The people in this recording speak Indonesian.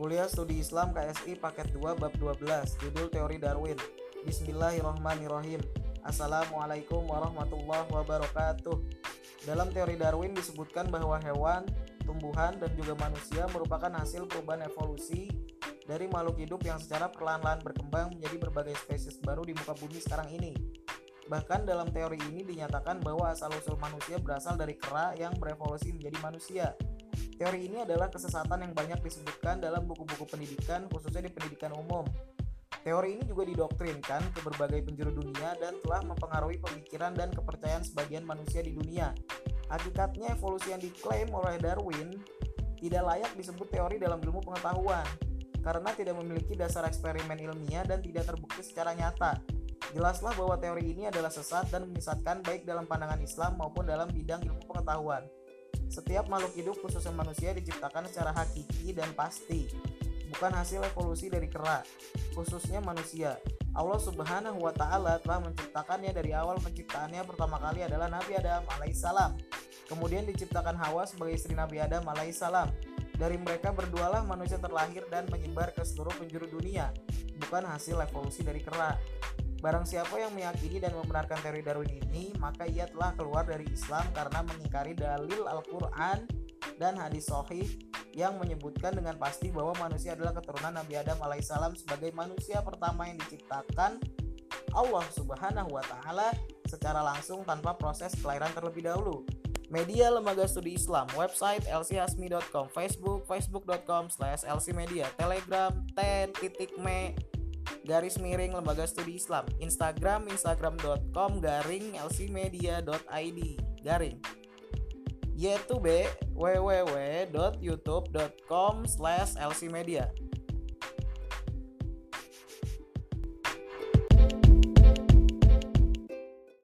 Kuliah Studi Islam KSI Paket 2 Bab 12 Judul Teori Darwin Bismillahirrahmanirrahim Assalamualaikum warahmatullahi wabarakatuh Dalam teori Darwin disebutkan bahwa hewan, tumbuhan, dan juga manusia merupakan hasil perubahan evolusi dari makhluk hidup yang secara perlahan-lahan berkembang menjadi berbagai spesies baru di muka bumi sekarang ini. Bahkan dalam teori ini dinyatakan bahwa asal-usul manusia berasal dari kera yang berevolusi menjadi manusia. Teori ini adalah kesesatan yang banyak disebutkan dalam buku-buku pendidikan, khususnya di pendidikan umum. Teori ini juga didoktrinkan ke berbagai penjuru dunia dan telah mempengaruhi pemikiran dan kepercayaan sebagian manusia di dunia. Hakikatnya evolusi yang diklaim oleh Darwin tidak layak disebut teori dalam ilmu pengetahuan karena tidak memiliki dasar eksperimen ilmiah dan tidak terbukti secara nyata. Jelaslah bahwa teori ini adalah sesat dan menyesatkan baik dalam pandangan Islam maupun dalam bidang ilmu pengetahuan. Setiap makhluk hidup khususnya manusia diciptakan secara hakiki dan pasti, bukan hasil evolusi dari kera, khususnya manusia. Allah Subhanahu wa taala telah menciptakannya dari awal penciptaannya pertama kali adalah Nabi Adam alaihissalam. Kemudian diciptakan Hawa sebagai istri Nabi Adam alaihissalam. Dari mereka berdualah manusia terlahir dan menyebar ke seluruh penjuru dunia, bukan hasil evolusi dari kera. Barang siapa yang meyakini dan membenarkan teori Darwin ini, maka ia telah keluar dari Islam karena mengingkari dalil Al-Quran dan hadis sahih yang menyebutkan dengan pasti bahwa manusia adalah keturunan Nabi Adam alaihissalam sebagai manusia pertama yang diciptakan Allah Subhanahu wa taala secara langsung tanpa proses kelahiran terlebih dahulu. Media Lembaga Studi Islam, website lchasmi.com, Facebook, facebook.com slash lcmedia, telegram, ten.me, garis miring lembaga studi Islam. Instagram instagram.com garing lcmedia.id garing. YouTube www.youtube.com slash lcmedia